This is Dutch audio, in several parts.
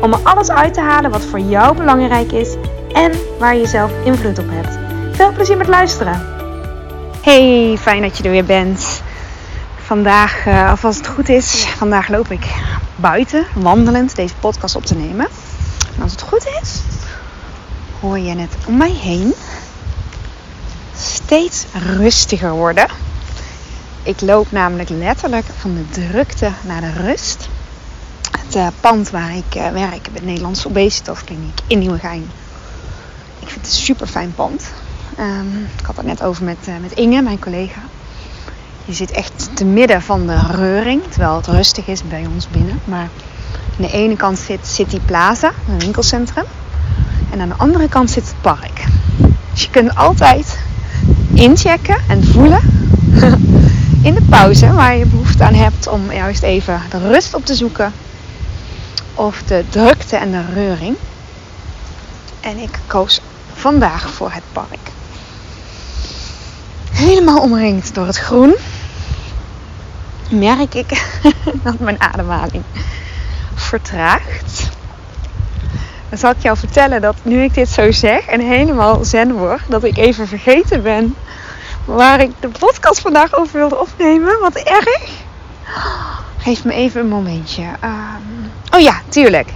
om er alles uit te halen wat voor jou belangrijk is en waar je zelf invloed op hebt. Veel plezier met luisteren. Hey, fijn dat je er weer bent. Vandaag, uh, of als het goed is, vandaag loop ik buiten, wandelend, deze podcast op te nemen. En als het goed is, hoor je het om mij heen steeds rustiger worden. Ik loop namelijk letterlijk van de drukte naar de rust. Het uh, pand waar ik uh, werk, de Nederlandse Obesitaskliniek in Nieuwegein. Ik vind het een super fijn pand. Um, ik had het net over met, uh, met Inge, mijn collega. Je zit echt te midden van de reuring, terwijl het rustig is bij ons binnen. Maar aan de ene kant zit City Plaza, een winkelcentrum. En aan de andere kant zit het park. Dus je kunt altijd inchecken en voelen in de pauze waar je behoefte aan hebt om juist even de rust op te zoeken. Of de drukte en de reuring. En ik koos vandaag voor het park. Helemaal omringd door het groen. Merk ik dat mijn ademhaling vertraagt. Dan zal ik jou vertellen dat nu ik dit zo zeg en helemaal zen word, dat ik even vergeten ben waar ik de podcast vandaag over wilde opnemen. Wat erg. Geef me even een momentje. Um, oh ja, tuurlijk.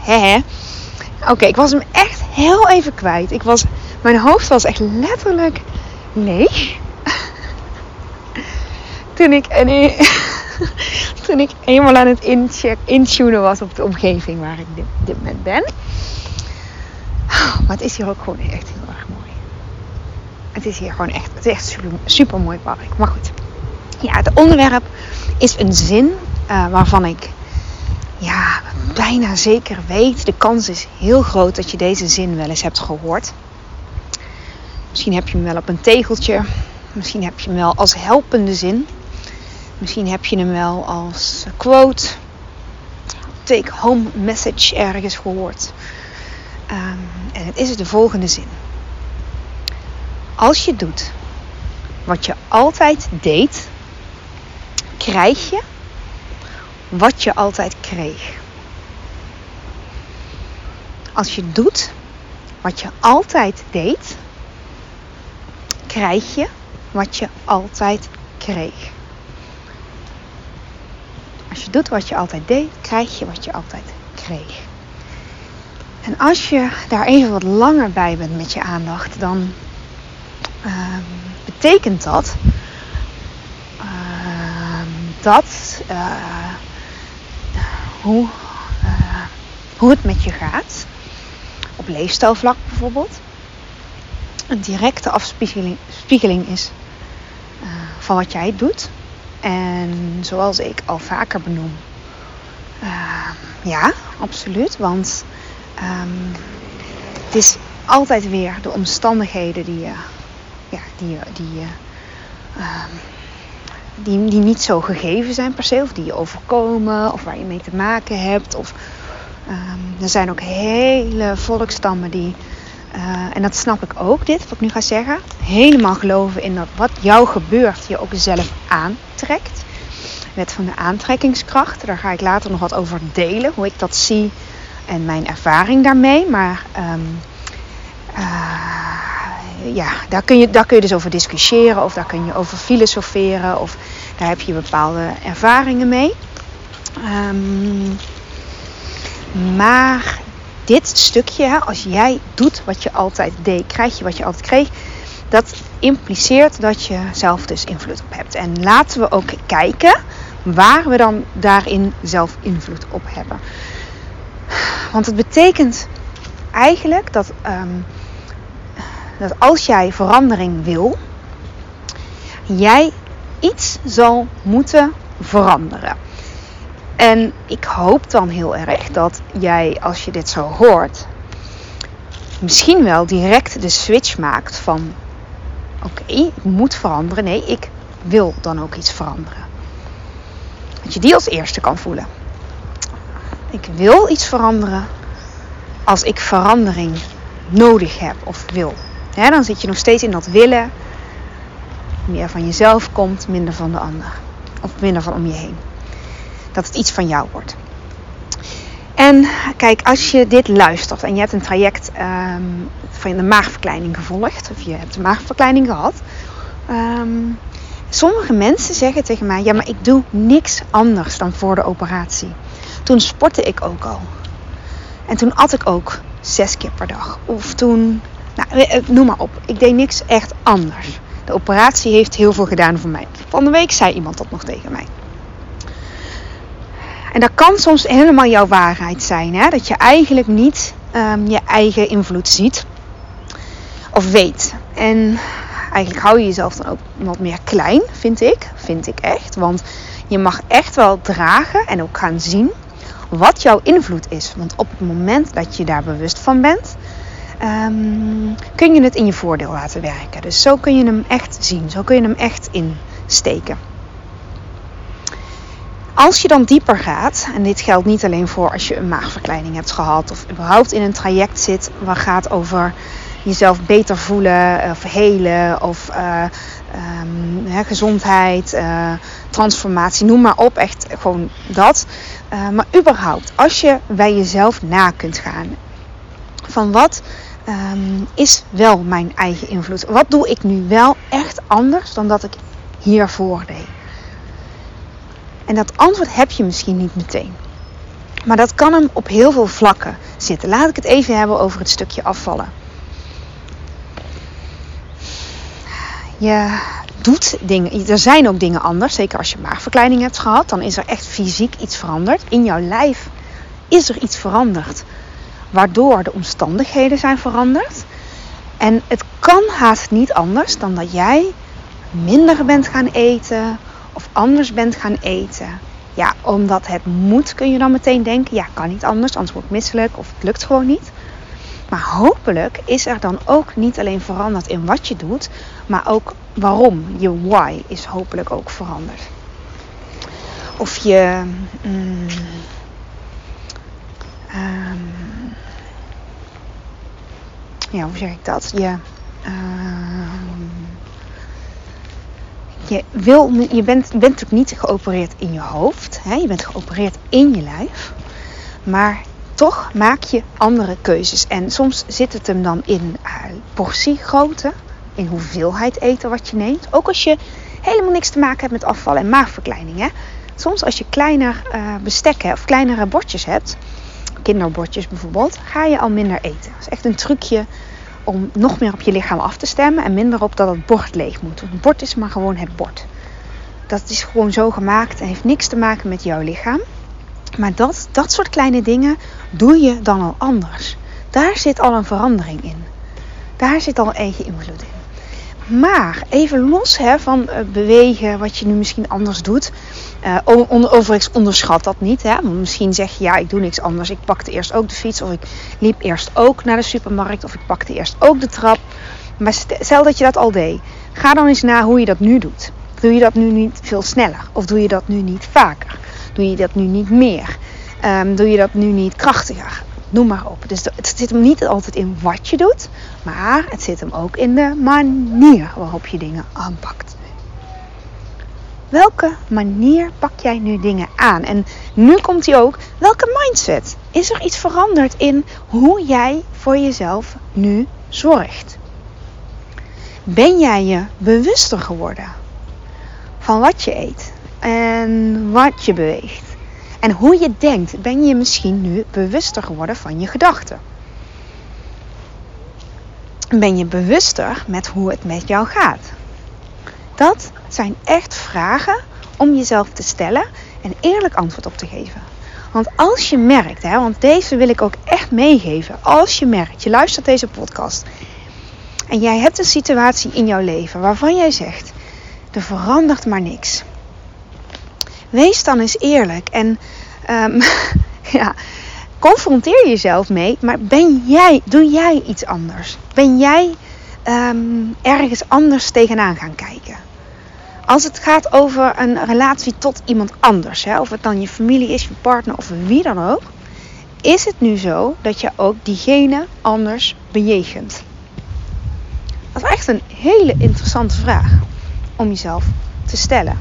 Oké, ik was hem echt heel even kwijt. Ik was, mijn hoofd was echt letterlijk leeg. toen ik, en, toen ik eenmaal aan het incheck, intunen was op de omgeving waar ik dit, dit moment ben. Maar het is hier ook gewoon echt heel erg mooi. Het is hier gewoon echt, het is echt super, super mooi park. Maar goed. Ja, het onderwerp is een zin uh, waarvan ik ja, bijna zeker weet. De kans is heel groot dat je deze zin wel eens hebt gehoord. Misschien heb je hem wel op een tegeltje. Misschien heb je hem wel als helpende zin. Misschien heb je hem wel als quote, take home message ergens gehoord. Um, en het is de volgende zin. Als je doet wat je altijd deed, krijg je wat je altijd kreeg. Als je doet wat je altijd deed, krijg je wat je altijd kreeg. Als je doet wat je altijd deed, krijg je wat je altijd kreeg. En als je daar even wat langer bij bent met je aandacht, dan uh, betekent dat uh, dat uh, hoe, hoe het met je gaat, op leefstijlvlak bijvoorbeeld, een directe afspiegeling is van wat jij doet. En zoals ik al vaker benoem, ja, absoluut. Want Um, het is altijd weer de omstandigheden die, uh, ja, die, die, um, die, die niet zo gegeven zijn per se, of die je overkomen, of waar je mee te maken hebt. Of, um, er zijn ook hele volkstammen die, uh, en dat snap ik ook, dit wat ik nu ga zeggen, helemaal geloven in dat wat jou gebeurt je ook zelf aantrekt. Wet van de aantrekkingskracht, daar ga ik later nog wat over delen, hoe ik dat zie en mijn ervaring daarmee. Maar um, uh, ja, daar kun, je, daar kun je dus over discussiëren of daar kun je over filosoferen of daar heb je bepaalde ervaringen mee. Um, maar dit stukje, als jij doet wat je altijd deed, krijg je wat je altijd kreeg. Dat impliceert dat je zelf dus invloed op hebt. En laten we ook kijken waar we dan daarin zelf invloed op hebben. Want het betekent eigenlijk dat, um, dat als jij verandering wil, jij iets zal moeten veranderen. En ik hoop dan heel erg dat jij, als je dit zo hoort, misschien wel direct de switch maakt van oké, ik moet veranderen. Nee, ik wil dan ook iets veranderen. Dat je die als eerste kan voelen. Ik wil iets veranderen als ik verandering nodig heb of wil. dan zit je nog steeds in dat willen. Meer van jezelf komt, minder van de ander. Of minder van om je heen. Dat het iets van jou wordt. En kijk, als je dit luistert en je hebt een traject um, van de maagverkleining gevolgd, of je hebt een maagverkleining gehad. Ehm, sommige mensen zeggen tegen mij: Ja, maar ik doe niks anders dan voor de operatie. Toen sportte ik ook al. En toen at ik ook zes keer per dag. Of toen, nou, eh, noem maar op. Ik deed niks echt anders. De operatie heeft heel veel gedaan voor mij. Van de week zei iemand dat nog tegen mij. En dat kan soms helemaal jouw waarheid zijn. Hè? Dat je eigenlijk niet um, je eigen invloed ziet of weet. En eigenlijk hou je jezelf dan ook wat meer klein, vind ik. Vind ik echt. Want je mag echt wel dragen en ook gaan zien wat jouw invloed is. Want op het moment dat je daar bewust van bent, um, kun je het in je voordeel laten werken. Dus zo kun je hem echt zien. Zo kun je hem echt insteken. Als je dan dieper gaat, en dit geldt niet alleen voor als je een maagverkleining hebt gehad of überhaupt in een traject zit waar gaat over jezelf beter voelen of helen of uh, um, gezondheid, uh, transformatie, noem maar op, echt gewoon dat. Maar überhaupt, als je bij jezelf na kunt gaan van wat um, is wel mijn eigen invloed? Wat doe ik nu wel echt anders dan dat ik hiervoor deed? En dat antwoord heb je misschien niet meteen. Maar dat kan hem op heel veel vlakken zitten. Laat ik het even hebben over het stukje afvallen. Je doet dingen. Er zijn ook dingen anders. Zeker als je maagverkleining hebt gehad. Dan is er echt fysiek iets veranderd. In jouw lijf is er iets veranderd. Waardoor de omstandigheden zijn veranderd. En het kan haast niet anders dan dat jij minder bent gaan eten of anders bent gaan eten. Ja, omdat het moet kun je dan meteen denken, ja, kan niet anders, anders word ik misselijk of het lukt gewoon niet. Maar hopelijk is er dan ook niet alleen veranderd in wat je doet, maar ook waarom. Je why is hopelijk ook veranderd. Of je. Mm, um, ja, hoe zeg ik dat? Je. Um, je, wil, je bent, bent natuurlijk niet geopereerd in je hoofd. Hè? Je bent geopereerd in je lijf. Maar toch maak je andere keuzes. En soms zit het hem dan in uh, portiegrootte. In hoeveelheid eten wat je neemt. Ook als je helemaal niks te maken hebt met afval en maagverkleining. Hè? Soms als je kleiner uh, bestekken of kleinere bordjes hebt. Kinderbordjes bijvoorbeeld. Ga je al minder eten. Dat is echt een trucje om nog meer op je lichaam af te stemmen en minder op dat het bord leeg moet. Het bord is maar gewoon het bord. Dat is gewoon zo gemaakt en heeft niks te maken met jouw lichaam. Maar dat, dat soort kleine dingen doe je dan al anders. Daar zit al een verandering in. Daar zit al eigen invloed in. Maar even los hè, van eh, bewegen, wat je nu misschien anders doet. Uh, overigens onderschat dat niet. Hè? Misschien zeg je ja, ik doe niks anders. Ik pakte eerst ook de fiets. Of ik liep eerst ook naar de supermarkt. Of ik pakte eerst ook de trap. Maar stel dat je dat al deed. Ga dan eens na hoe je dat nu doet. Doe je dat nu niet veel sneller? Of doe je dat nu niet vaker? Doe je dat nu niet meer? Um, doe je dat nu niet krachtiger? Noem maar op. Dus het zit hem niet altijd in wat je doet. Maar het zit hem ook in de manier waarop je dingen aanpakt. Welke manier pak jij nu dingen aan? En nu komt hij ook. Welke mindset? Is er iets veranderd in hoe jij voor jezelf nu zorgt? Ben jij je bewuster geworden van wat je eet en wat je beweegt? En hoe je denkt, ben je misschien nu bewuster geworden van je gedachten? Ben je bewuster met hoe het met jou gaat? Dat zijn echt vragen om jezelf te stellen en eerlijk antwoord op te geven. Want als je merkt, hè, want deze wil ik ook echt meegeven. Als je merkt, je luistert deze podcast en jij hebt een situatie in jouw leven waarvan jij zegt: er verandert maar niks. Wees dan eens eerlijk en um, ja, confronteer jezelf mee, maar ben jij, doe jij iets anders? Ben jij ehm, ergens anders tegenaan gaan kijken? Als het gaat over een relatie tot iemand anders, hè, of het dan je familie is, je partner of wie dan ook, is het nu zo dat je ook diegene anders bejegent? Dat is echt een hele interessante vraag om jezelf te stellen.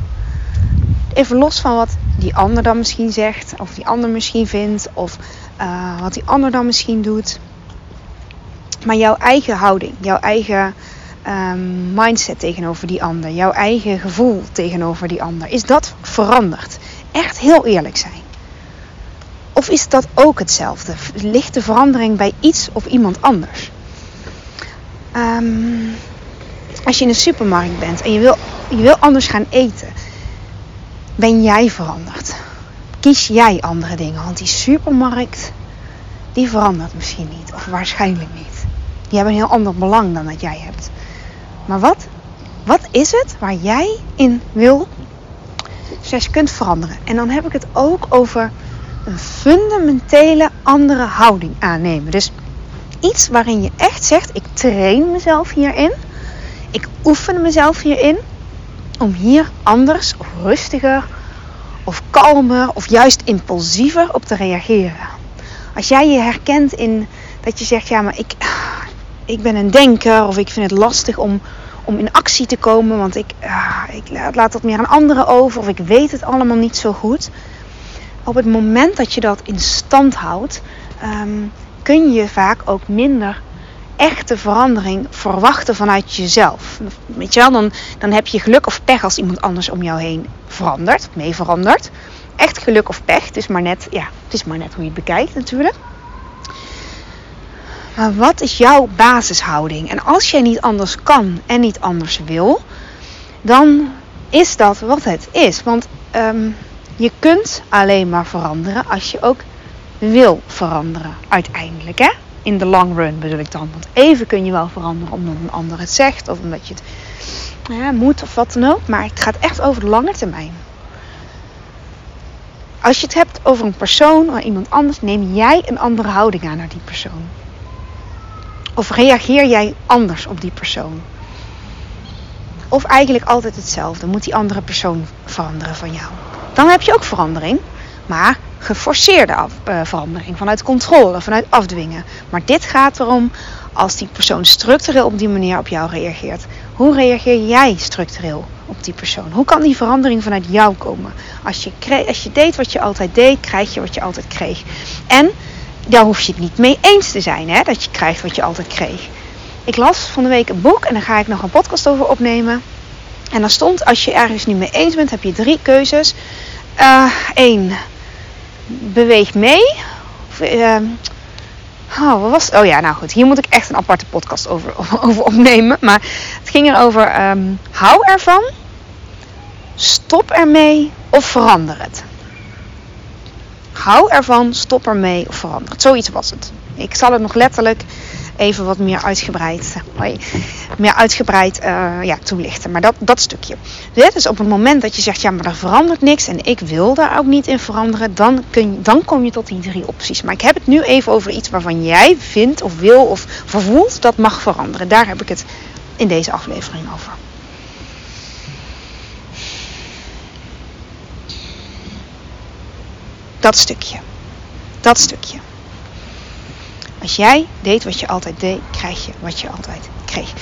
Even los van wat die ander dan misschien zegt, of die ander misschien vindt, of uh, wat die ander dan misschien doet. Maar jouw eigen houding, jouw eigen um, mindset tegenover die ander, jouw eigen gevoel tegenover die ander, is dat veranderd? Echt heel eerlijk zijn. Of is dat ook hetzelfde? Ligt de verandering bij iets of iemand anders? Um, als je in een supermarkt bent en je wil, je wil anders gaan eten, ben jij veranderd? Kies jij andere dingen? Want die supermarkt, die verandert misschien niet. Of waarschijnlijk niet. Die hebben een heel ander belang dan dat jij hebt. Maar wat, wat is het waar jij in wil, slash kunt veranderen? En dan heb ik het ook over een fundamentele andere houding aannemen. Dus iets waarin je echt zegt: ik train mezelf hierin. Ik oefen mezelf hierin om hier anders rustiger of kalmer of juist impulsiever op te reageren. Als jij je herkent in dat je zegt: ja, maar ik, ik ben een denker of ik vind het lastig om, om in actie te komen, want ik, uh, ik laat dat meer aan anderen over of ik weet het allemaal niet zo goed. Op het moment dat je dat in stand houdt, um, kun je vaak ook minder echte verandering verwachten vanuit jezelf. Weet je wel, dan, dan heb je geluk of pech als iemand anders om jou heen verandert, mee verandert. Echt geluk of pech, het is maar net, ja, het is maar net hoe je het bekijkt natuurlijk. Maar wat is jouw basishouding? En als jij niet anders kan en niet anders wil, dan is dat wat het is. Want um, je kunt alleen maar veranderen als je ook wil veranderen, uiteindelijk. Hè? In de long run bedoel ik dan. Want even kun je wel veranderen omdat een ander het zegt of omdat je het ja, moet of wat dan ook. Maar het gaat echt over de lange termijn. Als je het hebt over een persoon of iemand anders, neem jij een andere houding aan naar die persoon. Of reageer jij anders op die persoon? Of eigenlijk altijd hetzelfde. Moet die andere persoon veranderen van jou? Dan heb je ook verandering. Maar geforceerde uh, verandering. Vanuit controle, vanuit afdwingen. Maar dit gaat erom als die persoon structureel op die manier op jou reageert. Hoe reageer jij structureel op die persoon? Hoe kan die verandering vanuit jou komen? Als je, als je deed wat je altijd deed, krijg je wat je altijd kreeg. En daar hoef je het niet mee eens te zijn, hè, dat je krijgt wat je altijd kreeg. Ik las van de week een boek en daar ga ik nog een podcast over opnemen. En daar stond, als je ergens niet mee eens bent, heb je drie keuzes. Eén, uh, beweeg mee. Uh, oh, wat was Oh ja, nou goed. Hier moet ik echt een aparte podcast over, over opnemen. Maar het ging erover, um, hou ervan. Stop ermee of verander het. Hou ervan, stop ermee of verander. Zoiets was het. Ik zal het nog letterlijk even wat meer uitgebreid, hoi, meer uitgebreid uh, ja, toelichten. Maar dat, dat stukje. Dus op het moment dat je zegt, ja, maar er verandert niks en ik wil daar ook niet in veranderen, dan, kun dan kom je tot die drie opties. Maar ik heb het nu even over iets waarvan jij vindt of wil of vervoelt dat mag veranderen. Daar heb ik het in deze aflevering over. Dat stukje. Dat stukje. Als jij deed wat je altijd deed, krijg je wat je altijd kreeg.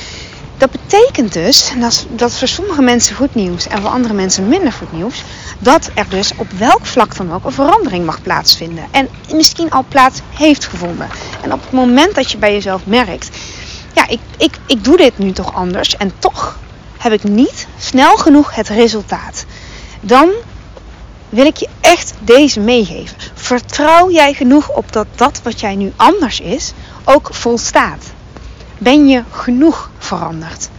Dat betekent dus, dat dat voor sommige mensen goed nieuws en voor andere mensen minder goed nieuws, dat er dus op welk vlak dan ook een verandering mag plaatsvinden. En misschien al plaats heeft gevonden. En op het moment dat je bij jezelf merkt, ja, ik, ik, ik doe dit nu toch anders en toch heb ik niet snel genoeg het resultaat. Dan wil ik je echt deze meegeven. Vertrouw jij genoeg op dat dat wat jij nu anders is ook volstaat? Ben je genoeg veranderd?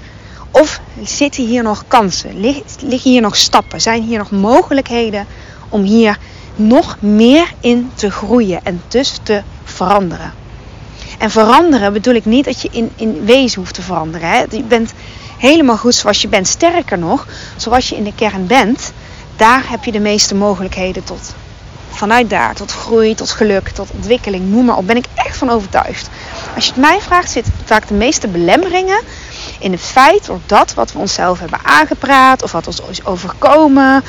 Of zitten hier nog kansen? Liggen hier nog stappen? Zijn hier nog mogelijkheden om hier nog meer in te groeien en dus te veranderen? En veranderen bedoel ik niet dat je in, in wezen hoeft te veranderen. Hè? Je bent helemaal goed zoals je bent. Sterker nog, zoals je in de kern bent, daar heb je de meeste mogelijkheden tot vanuit daar tot groei, tot geluk, tot ontwikkeling, noem maar op, ben ik echt van overtuigd. Als je het mij vraagt, zitten vaak de meeste belemmeringen in het feit of dat wat we onszelf hebben aangepraat of wat ons is overkomen.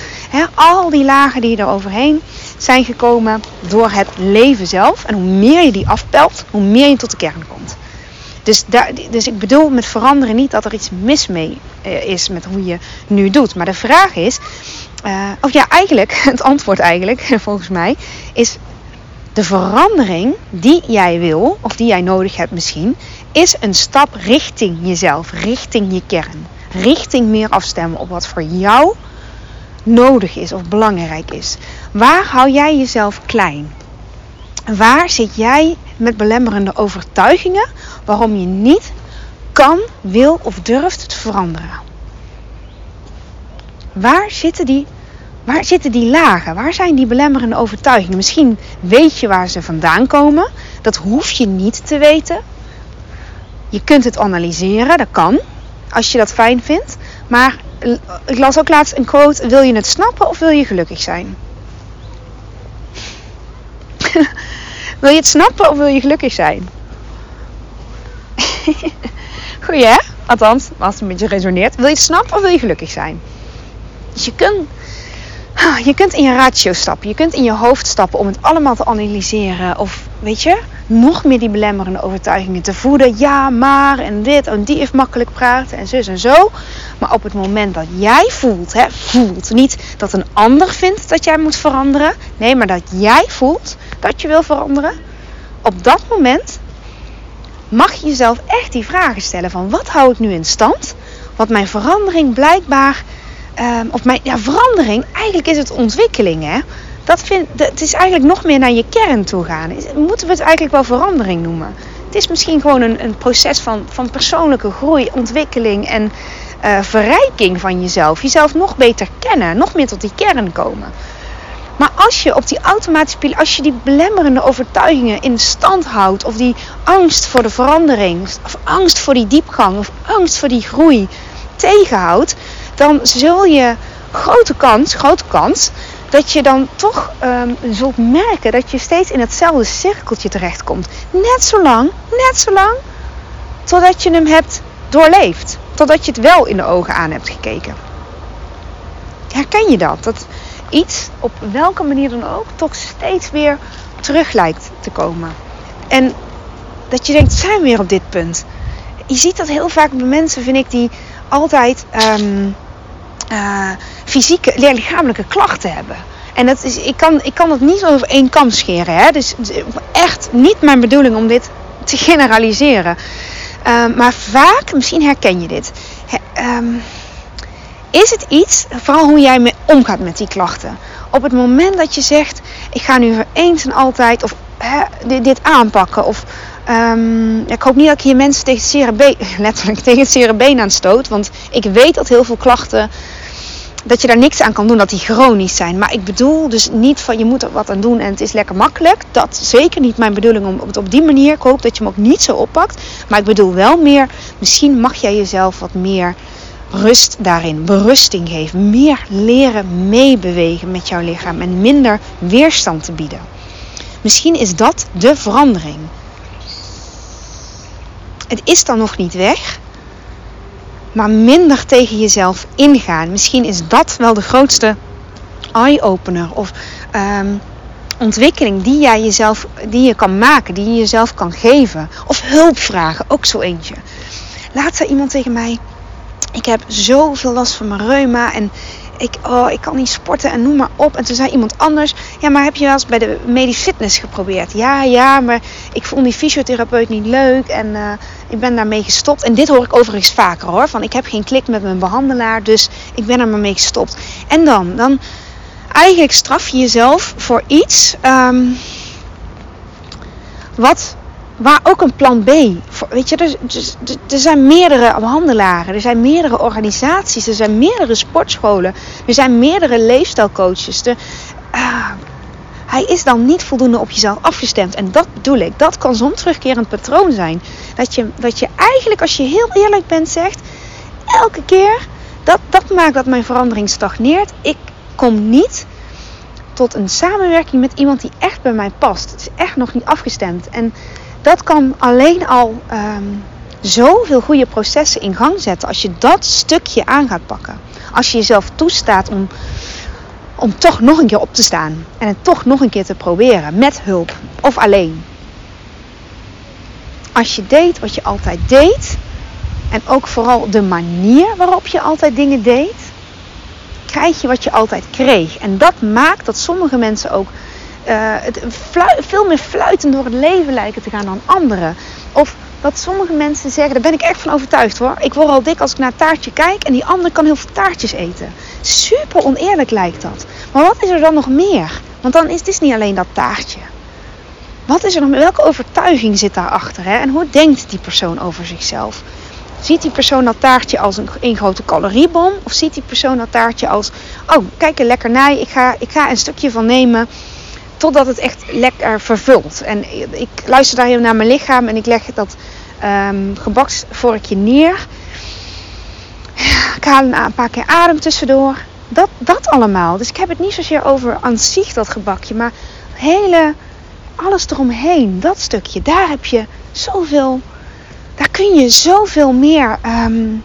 Al die lagen die er overheen zijn gekomen door het leven zelf. En hoe meer je die afpelt, hoe meer je tot de kern komt. Dus, daar, dus ik bedoel met veranderen niet dat er iets mis mee eh, is met hoe je nu doet. Maar de vraag is, uh, of ja, eigenlijk, het antwoord eigenlijk, volgens mij, is de verandering die jij wil, of die jij nodig hebt misschien, is een stap richting jezelf, richting je kern. Richting meer afstemmen op wat voor jou nodig is of belangrijk is. Waar hou jij jezelf klein? Waar zit jij met belemmerende overtuigingen waarom je niet kan, wil of durft te veranderen? Waar zitten die, waar zitten die lagen? Waar zijn die belemmerende overtuigingen? Misschien weet je waar ze vandaan komen. Dat hoef je niet te weten. Je kunt het analyseren, dat kan, als je dat fijn vindt. Maar ik las ook laatst een quote: Wil je het snappen of wil je gelukkig zijn? wil je het snappen of wil je gelukkig zijn? Goeie hè? Althans, als het een beetje resoneert. Wil je het snappen of wil je gelukkig zijn? Dus je kunt, je kunt in je ratio stappen. Je kunt in je hoofd stappen om het allemaal te analyseren. Of weet je, nog meer die belemmerende overtuigingen te voeden. Ja, maar en dit en die heeft makkelijk praten en zus en zo. Maar op het moment dat jij voelt, hè, voelt niet dat een ander vindt dat jij moet veranderen. Nee, maar dat jij voelt dat je wil veranderen. Op dat moment mag je jezelf echt die vragen stellen van wat hou ik nu in stand? Wat mijn verandering blijkbaar, um, of mijn ja, verandering, eigenlijk is het ontwikkeling hè dat vind, het is eigenlijk nog meer naar je kern toe gaan. Moeten we het eigenlijk wel verandering noemen? Het is misschien gewoon een, een proces van, van persoonlijke groei, ontwikkeling en uh, verrijking van jezelf. Jezelf nog beter kennen, nog meer tot die kern komen. Maar als je op die automatische als je die belemmerende overtuigingen in stand houdt, of die angst voor de verandering, of angst voor die diepgang, of angst voor die groei tegenhoudt, dan zul je grote kans, grote kans, dat je dan toch um, zult merken dat je steeds in hetzelfde cirkeltje terechtkomt. Net zo lang, net zo lang, totdat je hem hebt doorleefd. Totdat je het wel in de ogen aan hebt gekeken. Herken je dat? Dat iets, op welke manier dan ook, toch steeds weer terug lijkt te komen. En dat je denkt, zijn we weer op dit punt? Je ziet dat heel vaak bij mensen, vind ik, die altijd... Um, uh, fysieke, lichamelijke klachten hebben. En dat is, ik, kan, ik kan het niet over één kam scheren. Hè? Dus echt niet mijn bedoeling om dit te generaliseren. Uh, maar vaak, misschien herken je dit. um, is het iets, vooral hoe jij mee omgaat met die klachten. Op het moment dat je zegt, ik ga nu voor eens en altijd of, dit, aanpakken. Of um, ik hoop niet dat ik hier mensen tegen het zere been, letterlijk tegen het zere aan stoot. Want ik weet dat heel veel klachten dat je daar niks aan kan doen, dat die chronisch zijn. Maar ik bedoel dus niet van je moet er wat aan doen en het is lekker makkelijk. Dat is zeker niet mijn bedoeling om het op die manier. Ik hoop dat je hem ook niet zo oppakt. Maar ik bedoel wel meer, misschien mag jij jezelf wat meer rust daarin, berusting geven. Meer leren meebewegen met jouw lichaam en minder weerstand te bieden. Misschien is dat de verandering. Het is dan nog niet weg, maar minder tegen jezelf ingaan. Misschien is dat wel de grootste eye-opener of um, ontwikkeling die jij jezelf, die je kan maken, die je jezelf kan geven. Of hulp vragen, ook zo eentje. Laat er iemand tegen mij, ik heb zoveel last van mijn reuma en ik, oh, ik kan niet sporten en noem maar op. En toen zei iemand anders, ja, maar heb je wel eens bij de medisch fitness geprobeerd? Ja, ja, maar ik vond die fysiotherapeut niet leuk en uh, ik ben daarmee gestopt. En dit hoor ik overigens vaker hoor, van ik heb geen klik met mijn behandelaar, dus ik ben er maar mee gestopt. En dan, dan eigenlijk straf je jezelf voor iets um, wat waar ook een plan B. Weet je, er, er, er, zijn meerdere behandelaren, er zijn meerdere organisaties, er zijn meerdere sportscholen, er zijn meerdere leefstijlcoaches. De, uh, hij is dan niet voldoende op jezelf afgestemd. En dat bedoel ik. Dat kan zo'n terugkerend patroon zijn. Dat je, dat je eigenlijk, als je heel eerlijk bent, zegt: elke keer dat, dat maakt dat mijn verandering stagneert. Ik kom niet tot een samenwerking met iemand die echt bij mij past. Het is echt nog niet afgestemd. En dat kan alleen al um, zoveel goede processen in gang zetten als je dat stukje aan gaat pakken. Als je jezelf toestaat om, om toch nog een keer op te staan en het toch nog een keer te proberen met hulp of alleen. Als je deed wat je altijd deed en ook vooral de manier waarop je altijd dingen deed, krijg je wat je altijd kreeg. En dat maakt dat sommige mensen ook het veel meer fluitend door het leven lijken te gaan dan anderen. Of dat sommige mensen zeggen, daar ben ik echt van overtuigd hoor. Ik word al dik als ik naar een taartje kijk en die ander kan heel veel taartjes eten. Super oneerlijk lijkt dat. Maar wat is er dan nog meer? Want dan is het niet alleen dat taartje. Wat is er nog meer? Welke overtuiging zit daarachter? Hè? En hoe denkt die persoon over zichzelf? Ziet die persoon dat taartje als een, een grote caloriebom? Of ziet die persoon dat taartje als, oh kijk een lekkernij, ik ga, ik ga een stukje van nemen totdat het echt lekker vervult. En ik luister daar heel naar mijn lichaam en ik leg dat um, gebaksvorkje neer. Ik haal een paar keer adem tussendoor. Dat, dat allemaal. Dus ik heb het niet zozeer over aan zich dat gebakje, maar hele, alles eromheen. Dat stukje, daar heb je zoveel, daar kun je zoveel meer, um,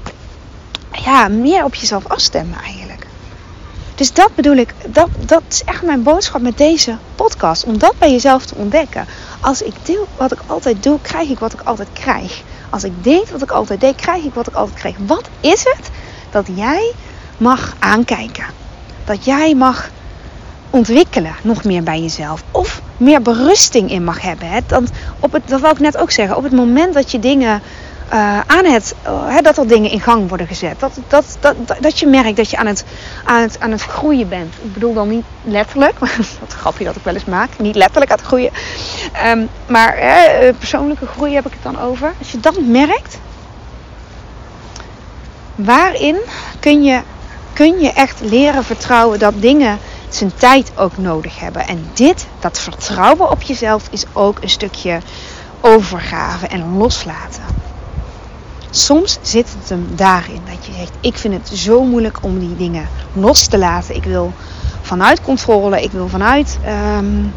ja, meer op jezelf afstemmen eigenlijk. Dus dat bedoel ik, dat, dat is echt mijn boodschap met deze podcast. Om dat bij jezelf te ontdekken. Als ik doe wat ik altijd doe, krijg ik wat ik altijd krijg. Als ik deed wat ik altijd deed, krijg ik wat ik altijd kreeg. Wat is het dat jij mag aankijken? Dat jij mag ontwikkelen nog meer bij jezelf. Of meer berusting in mag hebben. Hè? Want op het, dat wil ik net ook zeggen. Op het moment dat je dingen uh, aan het, uh, dat er dingen in gang worden gezet. Dat, dat, dat, dat, je merkt dat je aan het, aan, het, aan het groeien bent. Ik bedoel dan niet letterlijk, wat een grapje dat ik wel eens maak. Niet letterlijk aan het groeien. Um, maar uh, persoonlijke groei heb ik het dan over. Als je dat merkt, waarin kun je, kun je echt leren vertrouwen dat dingen zijn tijd ook nodig hebben. En dit, dat vertrouwen op jezelf, is ook een stukje overgave en loslaten. Soms zit het hem daarin dat je zegt: Ik vind het zo moeilijk om die dingen los te laten. Ik wil vanuit controle, ik wil vanuit um,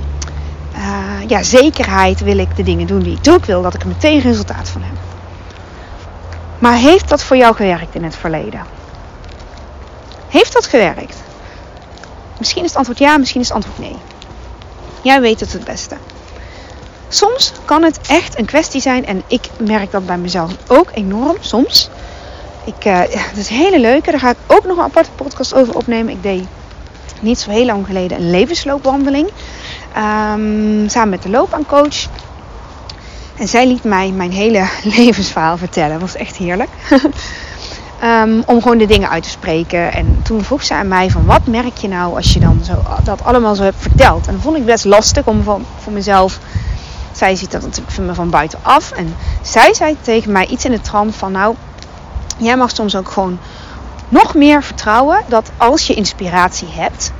uh, ja, zekerheid wil ik de dingen doen die ik doe. Ik wil dat ik er meteen resultaat van heb. Maar heeft dat voor jou gewerkt in het verleden? Heeft dat gewerkt? Misschien is het antwoord ja, misschien is het antwoord nee. Jij weet het het beste. Soms kan het echt een kwestie zijn, en ik merk dat bij mezelf ook enorm soms. Ik, uh, dat is een hele leuke, daar ga ik ook nog een aparte podcast over opnemen. Ik deed niet zo heel lang geleden een levensloopwandeling. Um, samen met de loopaancoach. En zij liet mij mijn hele levensverhaal vertellen. Dat was echt heerlijk. um, om gewoon de dingen uit te spreken. En toen vroeg ze aan mij van wat merk je nou als je dan zo, dat allemaal zo hebt verteld. En dat vond ik best lastig om van, voor mezelf zij ziet dat natuurlijk van buitenaf. En zij zei tegen mij iets in de trant van nou, jij mag soms ook gewoon nog meer vertrouwen dat als je inspiratie hebt,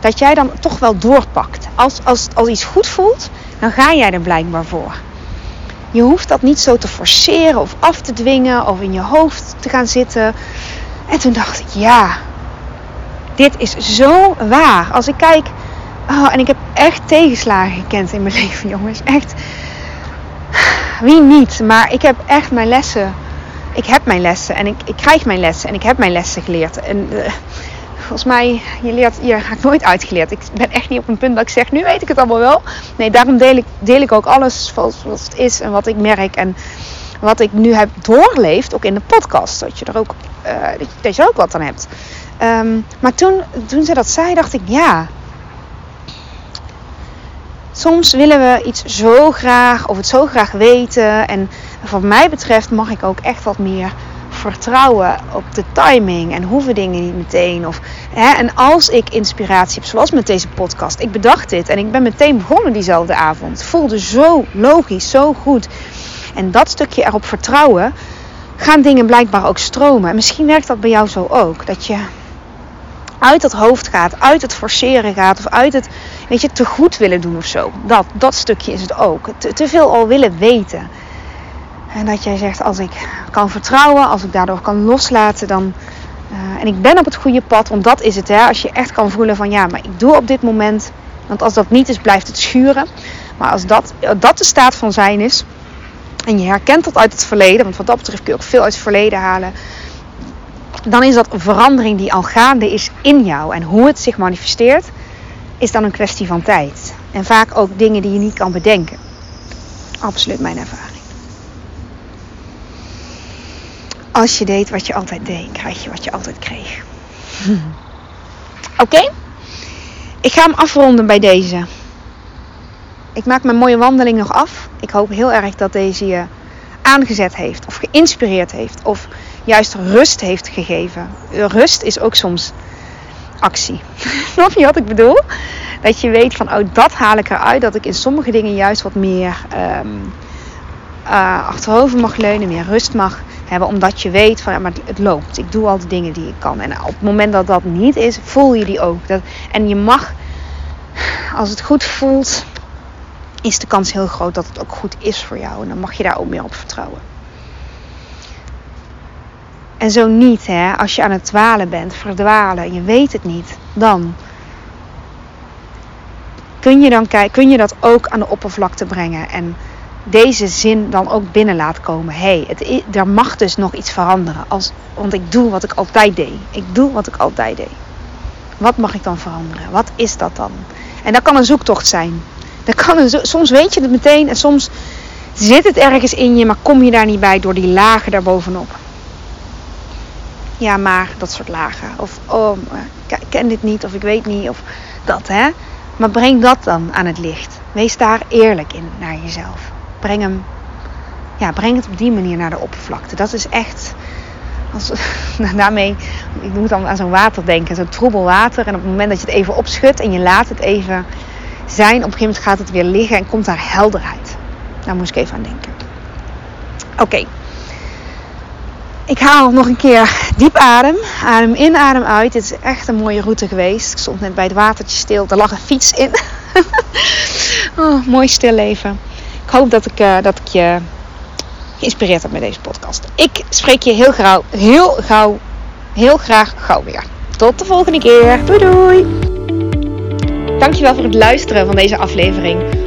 dat jij dan toch wel doorpakt. Als, als, als iets goed voelt, dan ga jij er blijkbaar voor. Je hoeft dat niet zo te forceren of af te dwingen of in je hoofd te gaan zitten. En toen dacht ik, ja, dit is zo waar. Als ik kijk Oh, en ik heb echt tegenslagen gekend in mijn leven, jongens. Echt. Wie niet? Maar ik heb echt mijn lessen. Ik heb mijn lessen en ik, ik krijg mijn lessen en ik heb mijn lessen geleerd. En uh, volgens mij, je leert, je raakt nooit uitgeleerd. Ik ben echt niet op een punt dat ik zeg, nu weet ik het allemaal wel. Nee, daarom deel ik, deel ik ook alles zoals het is en wat ik merk. En wat ik nu heb doorleefd, ook in de podcast. Dat je er ook, uh, dat je ook wat aan hebt. Um, maar toen, toen ze dat zei, dacht ik, ja, soms willen we iets zo graag of het zo graag weten. En wat mij betreft mag ik ook echt wat meer vertrouwen op de timing en hoeven dingen niet meteen. Of, hè, en als ik inspiratie heb, zoals met deze podcast, ik bedacht dit en ik ben meteen begonnen diezelfde avond. Het voelde zo logisch, zo goed. En dat stukje erop vertrouwen, gaan dingen blijkbaar ook stromen. En misschien werkt dat bij jou zo ook. Dat je uit het hoofd gaat, uit het forceren gaat of uit het weet je, te goed willen doen of zo. Dat, dat stukje is het ook. Te, veel al willen weten. En dat jij zegt, als ik kan vertrouwen, als ik daardoor kan loslaten, dan. Uh, en ik ben op het goede pad, want dat is het, hè. Als je echt kan voelen van ja, maar ik doe op dit moment Want als dat niet is, blijft het schuren. Maar als dat, dat de staat van zijn is, en je herkent dat uit het verleden, want wat dat betreft kun je ook veel uit het verleden halen, dan is dat een verandering die al gaande is in jou. En hoe het zich manifesteert, is dan een kwestie van tijd. En vaak ook dingen die je niet kan bedenken. Absoluut mijn ervaring. Als je deed wat je altijd deed, krijg je wat je altijd kreeg. Oké? Ik ga hem afronden bij deze. Ik maak mijn mooie wandeling nog af. Ik hoop heel erg dat deze je aangezet heeft, of geïnspireerd heeft, of juist rust heeft gegeven. Rust is ook soms actie. Snap je wat ik bedoel? Dat je weet van, oh, dat haal ik eruit. Dat ik in sommige dingen juist wat meer um, achterover mag leunen, meer rust mag hebben. Omdat je weet van, ja, maar het loopt. Ik doe al de dingen die ik kan. En op het moment dat dat niet is, voel je die ook. Dat, en je mag, als het goed voelt, is de kans heel groot dat het ook goed is voor jou. En dan mag je daar ook meer op vertrouwen. En zo niet, hè, als je aan het dwalen bent, verdwalen, je weet het niet, dan kun je, dan kun je dat ook aan de oppervlakte brengen. En deze zin dan ook binnen laat komen. Hé, hey, er mag dus nog iets veranderen. Als, want ik doe wat ik altijd deed. Ik doe wat ik altijd deed. Wat mag ik dan veranderen? Wat is dat dan? En dat kan een zoektocht zijn. Dat kan een, soms weet je het meteen en soms zit het ergens in je, maar kom je daar niet bij door die lagen daarbovenop. Ja, maar dat soort lagen. Of oh, ik ken dit niet, of ik weet niet, of dat hè. Maar breng dat dan aan het licht. Wees daar eerlijk in naar jezelf. Breng hem, ja, breng het op die manier naar de oppervlakte. Dat is echt, als, nou, daarmee, ik moet dan aan zo'n water denken, zo'n troebel water. En op het moment dat je het even opschudt en je laat het even zijn, op een gegeven moment gaat het weer liggen en komt daar helderheid. Daar moest ik even aan denken. Oké. Ik haal nog een keer diep adem. Adem in, adem uit. Dit is echt een mooie route geweest. Ik stond net bij het watertje stil. Er lag een fiets in. oh, mooi stil leven. Ik hoop dat ik, uh, dat ik je geïnspireerd heb met deze podcast. Ik spreek je heel gauw, heel gauw, heel graag gauw weer. Tot de volgende keer. Doei doei. Dankjewel voor het luisteren van deze aflevering.